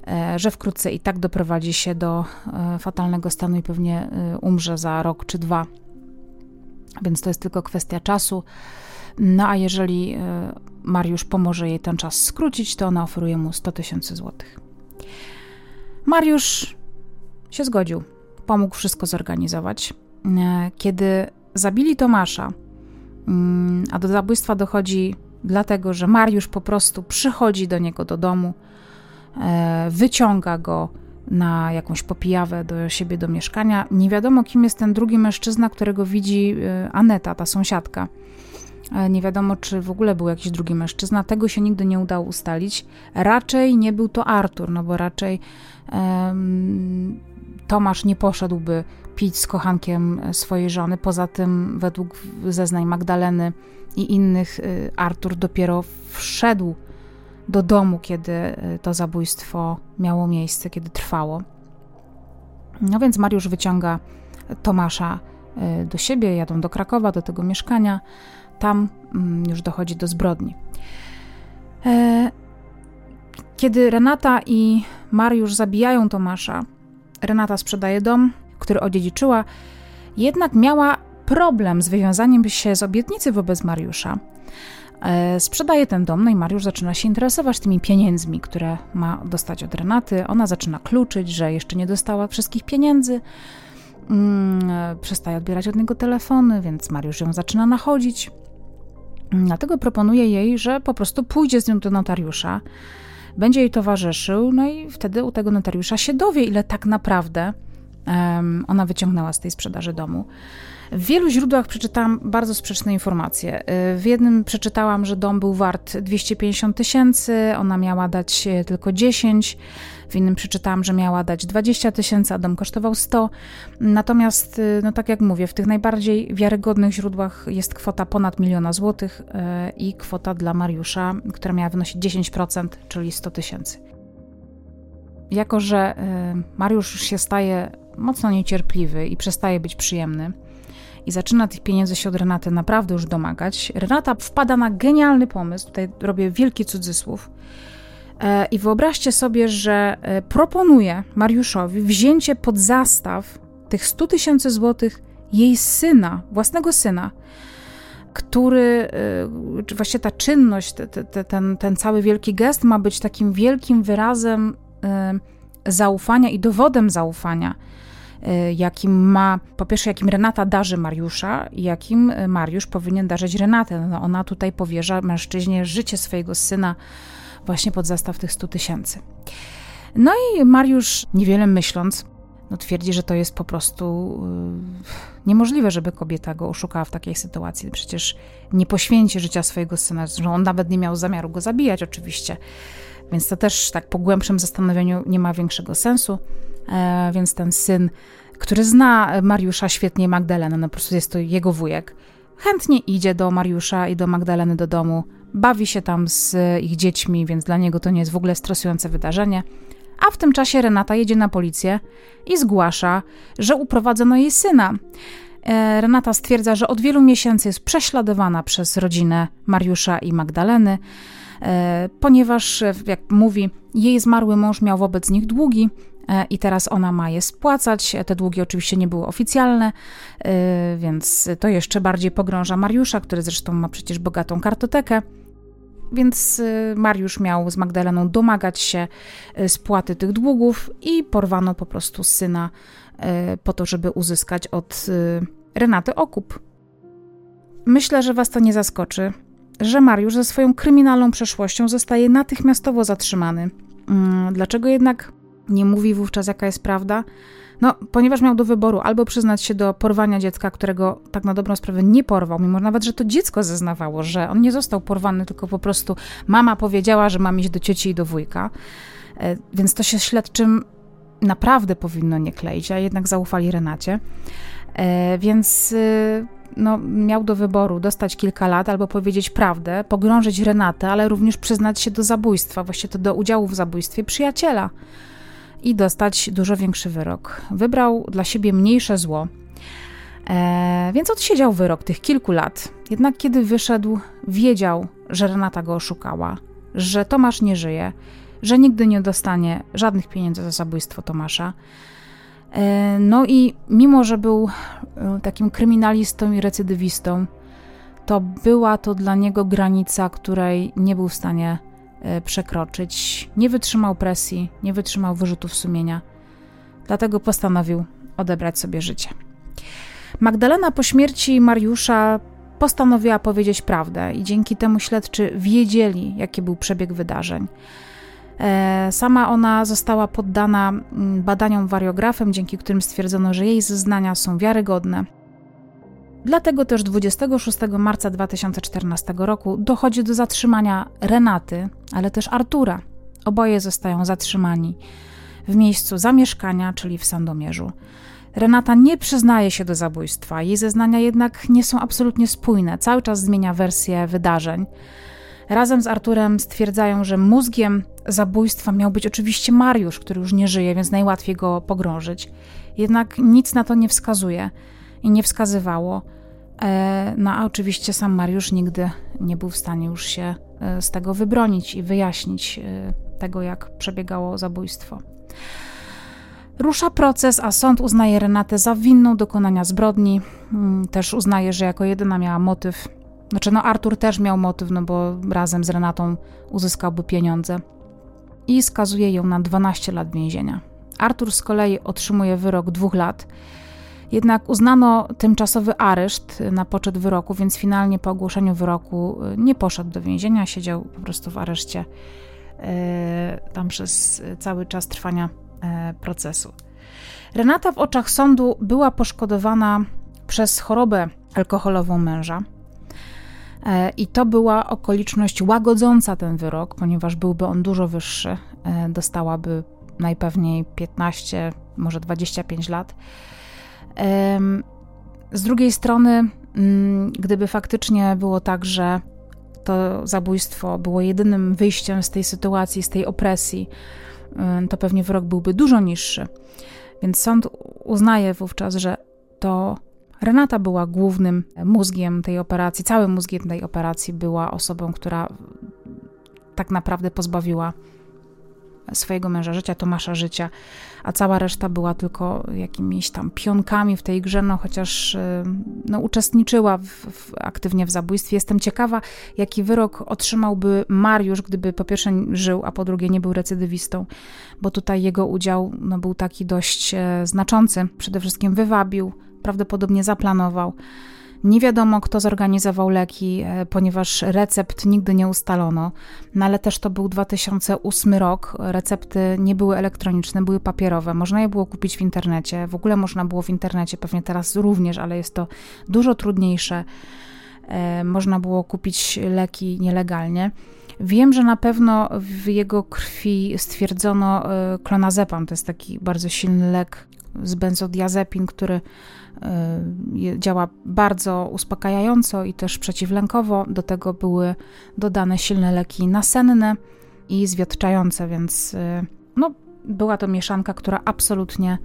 e, że wkrótce i tak doprowadzi się do fatalnego stanu i pewnie umrze za rok czy dwa. Więc to jest tylko kwestia czasu. No a jeżeli Mariusz pomoże jej ten czas skrócić, to ona oferuje mu 100 tysięcy złotych. Mariusz się zgodził, pomógł wszystko zorganizować. E, kiedy zabili Tomasza, mm, a do zabójstwa dochodzi dlatego, że Mariusz po prostu przychodzi do niego do domu, e, wyciąga go na jakąś popijawę do siebie do mieszkania. Nie wiadomo, kim jest ten drugi mężczyzna, którego widzi e, Aneta, ta sąsiadka. Nie wiadomo, czy w ogóle był jakiś drugi mężczyzna. Tego się nigdy nie udało ustalić. Raczej nie był to Artur, no bo raczej um, Tomasz nie poszedłby pić z kochankiem swojej żony. Poza tym, według zeznań Magdaleny i innych, y, Artur dopiero wszedł do domu, kiedy to zabójstwo miało miejsce, kiedy trwało. No więc Mariusz wyciąga Tomasza do siebie, jadą do Krakowa, do tego mieszkania tam mm, już dochodzi do zbrodni. E, kiedy Renata i Mariusz zabijają Tomasza, Renata sprzedaje dom, który odziedziczyła, jednak miała problem z wywiązaniem się z obietnicy wobec Mariusza. E, sprzedaje ten dom, no i Mariusz zaczyna się interesować tymi pieniędzmi, które ma dostać od Renaty. Ona zaczyna kluczyć, że jeszcze nie dostała wszystkich pieniędzy. Mm, e, przestaje odbierać od niego telefony, więc Mariusz ją zaczyna nachodzić. Dlatego proponuję jej, że po prostu pójdzie z nią do notariusza, będzie jej towarzyszył, no i wtedy u tego notariusza się dowie, ile tak naprawdę um, ona wyciągnęła z tej sprzedaży domu. W wielu źródłach przeczytałam bardzo sprzeczne informacje. W jednym przeczytałam, że dom był wart 250 tysięcy, ona miała dać tylko 10. W innym przeczytałam, że miała dać 20 tysięcy, a dom kosztował 100. Natomiast, y, no tak jak mówię, w tych najbardziej wiarygodnych źródłach jest kwota ponad miliona złotych y, i kwota dla Mariusza, która miała wynosić 10%, czyli 100 tysięcy. Jako, że y, Mariusz już się staje mocno niecierpliwy i przestaje być przyjemny, i zaczyna tych pieniędzy się od Renaty naprawdę już domagać, Renata wpada na genialny pomysł, tutaj robię wielki cudzysłów, e, i wyobraźcie sobie, że e, proponuje Mariuszowi wzięcie pod zastaw tych 100 tysięcy złotych jej syna, własnego syna, który, e, czy właściwie ta czynność, te, te, ten, ten cały wielki gest ma być takim wielkim wyrazem zaufania i dowodem zaufania jakim ma, po pierwsze, jakim Renata darzy Mariusza jakim Mariusz powinien darzyć Renatę. No ona tutaj powierza mężczyźnie życie swojego syna właśnie pod zastaw tych 100 tysięcy. No i Mariusz, niewiele myśląc, no twierdzi, że to jest po prostu yy, niemożliwe, żeby kobieta go oszukała w takiej sytuacji. Przecież nie poświęci życia swojego syna, że on nawet nie miał zamiaru go zabijać, oczywiście. Więc to też tak po głębszym zastanowieniu nie ma większego sensu. E, więc ten syn, który zna Mariusza świetnie, Magdalenę, no po prostu jest to jego wujek, chętnie idzie do Mariusza i do Magdaleny do domu, bawi się tam z ich dziećmi, więc dla niego to nie jest w ogóle stresujące wydarzenie. A w tym czasie Renata jedzie na policję i zgłasza, że uprowadzono jej syna. E, Renata stwierdza, że od wielu miesięcy jest prześladowana przez rodzinę Mariusza i Magdaleny, e, ponieważ, jak mówi, jej zmarły mąż miał wobec nich długi i teraz ona ma je spłacać. Te długi oczywiście nie były oficjalne, więc to jeszcze bardziej pogrąża Mariusza, który zresztą ma przecież bogatą kartotekę. Więc Mariusz miał z Magdaleną domagać się spłaty tych długów i porwano po prostu syna po to, żeby uzyskać od Renaty Okup. Myślę, że Was to nie zaskoczy, że Mariusz ze swoją kryminalną przeszłością zostaje natychmiastowo zatrzymany. Mm, dlaczego jednak nie mówi wówczas, jaka jest prawda? No, ponieważ miał do wyboru albo przyznać się do porwania dziecka, którego tak na dobrą sprawę nie porwał, mimo nawet, że to dziecko zeznawało, że on nie został porwany, tylko po prostu mama powiedziała, że mam iść do cioci i do wujka. E, więc to się śledczym naprawdę powinno nie kleić, a jednak zaufali Renacie. E, więc y, no, miał do wyboru dostać kilka lat albo powiedzieć prawdę, pogrążyć Renatę, ale również przyznać się do zabójstwa, właściwie to do udziału w zabójstwie przyjaciela i dostać dużo większy wyrok. Wybrał dla siebie mniejsze zło, e, więc odsiedział wyrok tych kilku lat. Jednak kiedy wyszedł, wiedział, że Renata go oszukała, że Tomasz nie żyje, że nigdy nie dostanie żadnych pieniędzy za zabójstwo Tomasza. E, no i mimo, że był e, takim kryminalistą i recydywistą, to była to dla niego granica, której nie był w stanie przekroczyć. Nie wytrzymał presji, nie wytrzymał wyrzutów sumienia, dlatego postanowił odebrać sobie życie. Magdalena po śmierci Mariusza postanowiła powiedzieć prawdę, i dzięki temu śledczy wiedzieli, jaki był przebieg wydarzeń. E, sama ona została poddana mm, badaniom wariografem, dzięki którym stwierdzono, że jej zeznania są wiarygodne. Dlatego też 26 marca 2014 roku dochodzi do zatrzymania Renaty, ale też Artura. Oboje zostają zatrzymani w miejscu zamieszkania, czyli w Sandomierzu. Renata nie przyznaje się do zabójstwa, jej zeznania jednak nie są absolutnie spójne, cały czas zmienia wersję wydarzeń. Razem z Arturem stwierdzają, że mózgiem zabójstwa miał być oczywiście Mariusz, który już nie żyje, więc najłatwiej go pogrążyć. Jednak nic na to nie wskazuje i nie wskazywało. E, no a oczywiście sam Mariusz nigdy nie był w stanie już się e, z tego wybronić i wyjaśnić e, tego, jak przebiegało zabójstwo. Rusza proces, a sąd uznaje Renatę za winną dokonania zbrodni. Mm, też uznaje, że jako jedyna miała motyw znaczy, no Artur też miał motyw, no bo razem z Renatą uzyskałby pieniądze. I skazuje ją na 12 lat więzienia. Artur z kolei otrzymuje wyrok dwóch lat. Jednak uznano tymczasowy areszt na poczet wyroku, więc finalnie po ogłoszeniu wyroku y, nie poszedł do więzienia, siedział po prostu w areszcie yy, tam przez cały czas trwania procesu. Renata w oczach sądu była poszkodowana przez chorobę alkoholową męża. I to była okoliczność łagodząca ten wyrok, ponieważ byłby on dużo wyższy. Dostałaby najpewniej 15, może 25 lat. Z drugiej strony, mm, gdyby faktycznie było tak, że to zabójstwo było jedynym wyjściem z tej sytuacji, z tej opresji, to pewnie wyrok byłby dużo niższy. Więc sąd uznaje wówczas, że to Renata była głównym mózgiem tej operacji, całym mózgiem tej operacji była osobą, która tak naprawdę pozbawiła swojego męża życia, Tomasza życia, a cała reszta była tylko jakimiś tam pionkami w tej grze, no chociaż y, no, uczestniczyła w, w, aktywnie w zabójstwie. Jestem ciekawa, jaki wyrok otrzymałby Mariusz, gdyby po pierwsze żył, a po drugie nie był recydywistą, bo tutaj jego udział no, był taki dość e, znaczący. Przede wszystkim wywabił prawdopodobnie zaplanował. Nie wiadomo, kto zorganizował leki, e, ponieważ recept nigdy nie ustalono, no ale też to był 2008 rok. Recepty nie były elektroniczne, były papierowe. Można je było kupić w internecie. W ogóle można było w internecie, pewnie teraz również, ale jest to dużo trudniejsze. można było kupić leki nielegalnie. Wiem, że na pewno w jego krwi stwierdzono klonazepam, to jest taki bardzo silny lek z benzodiazepin, który działa bardzo uspokajająco i też przeciwlękowo. Do tego były dodane silne leki nasenne i zwiotczające, więc no, była to mieszanka, która absolutnie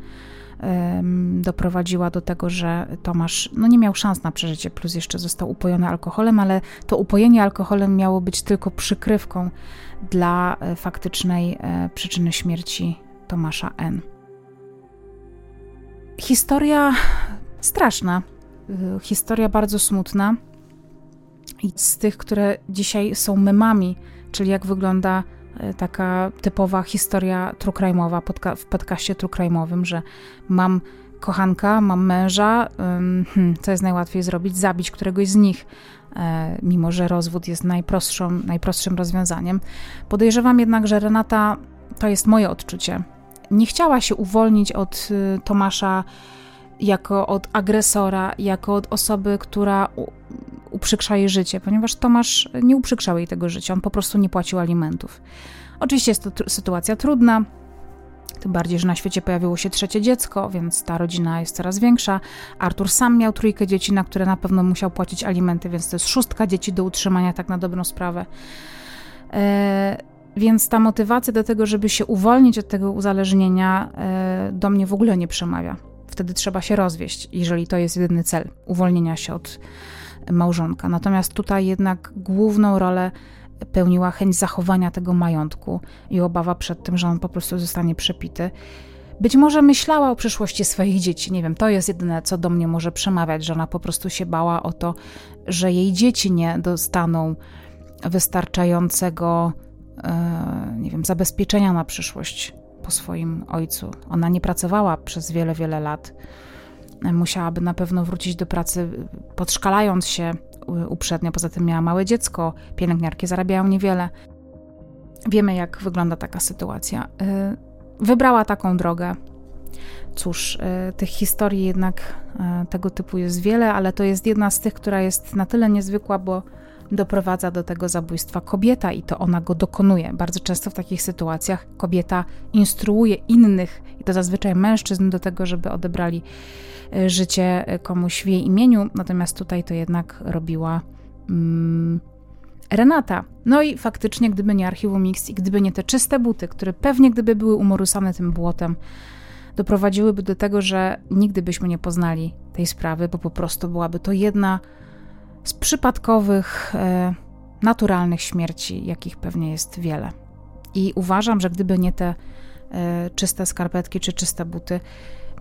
doprowadziła do tego, że Tomasz no nie miał szans na przeżycie, plus jeszcze został upojony alkoholem, ale to upojenie alkoholem miało być tylko przykrywką dla e, faktycznej e, przyczyny śmierci Tomasza N. Historia straszna, y, historia bardzo smutna i z tych, które dzisiaj są memami, czyli jak wygląda E, taka typowa historia trukrajmowa podca w podcaście trukrajmowym, że mam kochanka, mam męża, hmm, co jest najłatwiej zrobić? Zabić któregoś z nich, e, mimo że rozwód jest najprostszym rozwiązaniem. Podejrzewam jednak, że Renata, to jest moje odczucie, nie chciała się uwolnić od y, Tomasza jako od agresora, jako od osoby, która uprzykrza jej życie, ponieważ Tomasz nie uprzykrzał jej tego życia, on po prostu nie płacił alimentów. Oczywiście jest to sytuacja trudna, tym bardziej, że na świecie pojawiło się trzecie dziecko, więc ta rodzina jest coraz większa. Artur sam miał trójkę dzieci, na które na pewno musiał płacić alimenty, więc to jest szóstka dzieci do utrzymania, tak na dobrą sprawę. E, więc ta motywacja do tego, żeby się uwolnić od tego uzależnienia, e, do mnie w ogóle nie przemawia. Wtedy trzeba się rozwieść, jeżeli to jest jedyny cel uwolnienia się od małżonka. Natomiast tutaj jednak główną rolę pełniła chęć zachowania tego majątku i obawa przed tym, że on po prostu zostanie przepity. Być może myślała o przyszłości swoich dzieci, nie wiem, to jest jedyne, co do mnie może przemawiać, że ona po prostu się bała o to, że jej dzieci nie dostaną wystarczającego, nie wiem, zabezpieczenia na przyszłość po swoim ojcu. Ona nie pracowała przez wiele, wiele lat musiałaby na pewno wrócić do pracy, podszkalając się uprzednio. Poza tym miała małe dziecko, pielęgniarki zarabiają niewiele. Wiemy, jak wygląda taka sytuacja. Wybrała taką drogę. Cóż, tych historii jednak tego typu jest wiele, ale to jest jedna z tych, która jest na tyle niezwykła, bo doprowadza do tego zabójstwa kobieta i to ona go dokonuje. Bardzo często w takich sytuacjach kobieta instruuje innych, i to zazwyczaj mężczyzn, do tego, żeby odebrali e, życie e, komuś w jej imieniu, natomiast tutaj to jednak robiła. Mm, Renata. No i faktycznie, gdyby nie archiwum Mix i gdyby nie te czyste buty, które pewnie gdyby były umorusane tym błotem, doprowadziłyby do tego, że nigdy byśmy nie poznali tej sprawy, bo po prostu byłaby to jedna z przypadkowych, e, naturalnych śmierci, jakich pewnie jest wiele. I uważam, że gdyby nie te e, czyste skarpetki czy czyste buty,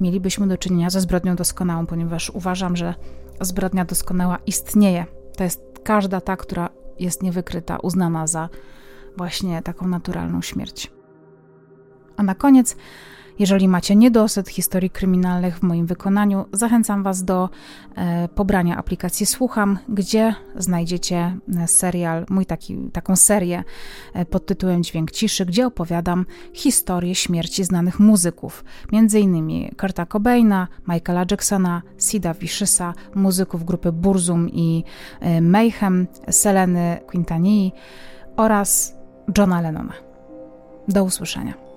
mielibyśmy do czynienia ze zbrodnią doskonałą, ponieważ uważam, że zbrodnia doskonała istnieje. To jest każda ta, która jest niewykryta, uznana za właśnie taką naturalną śmierć. A na koniec jeżeli macie niedosyt historii kryminalnych w moim wykonaniu, zachęcam Was do e, pobrania aplikacji Słucham, gdzie znajdziecie e, serial, mój taki, taką serię e, pod tytułem Dźwięk Ciszy, gdzie opowiadam historię śmierci znanych muzyków, m.in. Kurta Cobaina, Michaela Jacksona, Sida Vicious'a, muzyków grupy Burzum i e, Mayhem, Seleny Quintanii oraz Johna Lennona. Do usłyszenia.